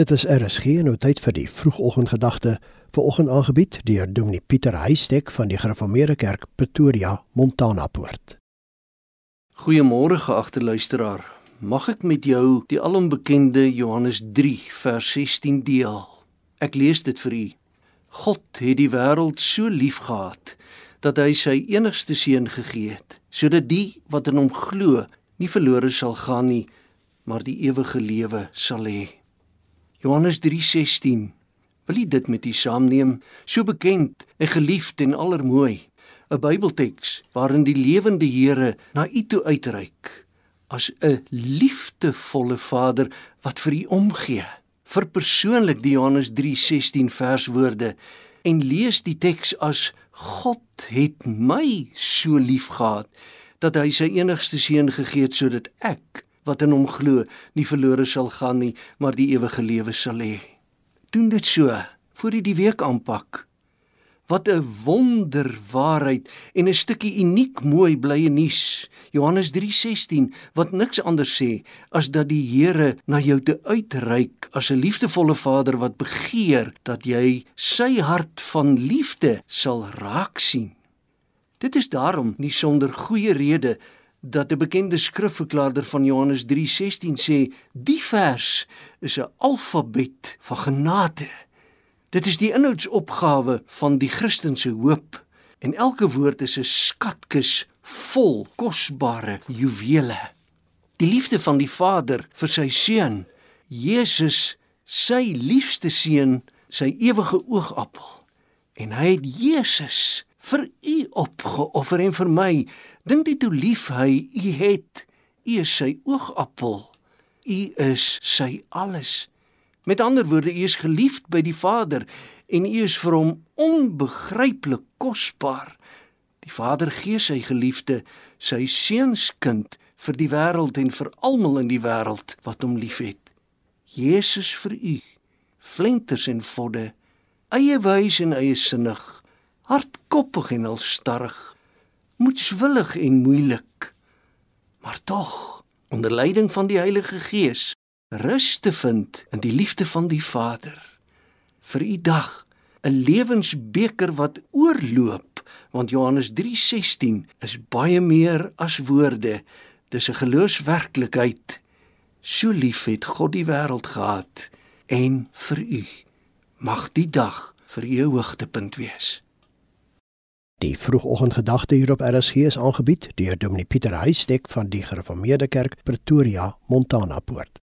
Dit is RSG en nou tyd vir die vroegoggendgedagte vanoggend aangebied deur Dominee Pieter Heistek van die Gereformeerde Kerk Pretoria, Montana Poort. Goeiemôre geagte luisteraar. Mag ek met jou die alombekende Johannes 3 vers 16 deel? Ek lees dit vir u. God het die wêreld so liefgehad dat hy sy enigste seun gegee het, sodat die wat in hom glo, nie verlore sal gaan nie, maar die ewige lewe sal hê. Johannes 3:16. Wil jy dit met u saamneem? So bekend en geliefd en allermooi. 'n Bybelteks waarin die lewende Here na u toe uitreik as 'n liefdevolle Vader wat vir u omgee. Vir persoonlik die Johannes 3:16 verswoorde en lees die teks as God het my so liefgehad dat hy sy enigste seun gegee het sodat ek wat in hom glo, nie verlore sal gaan nie, maar die ewige lewe sal hê. Doen dit so voor jy die week aanpak. Wat 'n wonderwaarheid en 'n stukkie uniek mooi blye nuus. Johannes 3:16 wat niks anders sê as dat die Here na jou te uitreik as 'n liefdevolle Vader wat begeer dat jy sy hart van liefde sal raak sien. Dit is daarom nie sonder goeie rede dat 'n bekende skrifverklaarder van Johannes 3:16 sê die vers is 'n alfabet van genade. Dit is die inhoudsopgawe van die Christelike hoop en elke woord is 'n skatkis vol kosbare juwele. Die liefde van die Vader vir sy seun, Jesus, sy liefste seun, sy ewige oogappel. En hy het Jesus vir u opgeoffer en vir my. Dink dit hoe lief hy u het. U is sy oogappel. U is sy alles. Met ander woorde u is geliefd by die Vader en u is vir hom onbegryplik kosbaar. Die Vader gee sy geliefde sy seunskind vir die wêreld en vir almal in die wêreld wat hom liefhet. Jesus vir u flenters en vodde eie wys en eie sinnig hardkoppig en alstarrig, moedswillig en moeilik, maar tog onder leiding van die Heilige Gees rus te vind in die liefde van die Vader. Vir u dag 'n lewensbeker wat oorloop, want Johannes 3:16 is baie meer as woorde. Dis 'n geloofswerklikheid. So lief het God die wêreld gehad en vir u mag die dag vir u hoogtepunt wees. Die vroegoggendgedagte hier op RSG is aangebied deur Dominee Pieter Heistek van die Gereformeerde Kerk Pretoria, Montana Poort.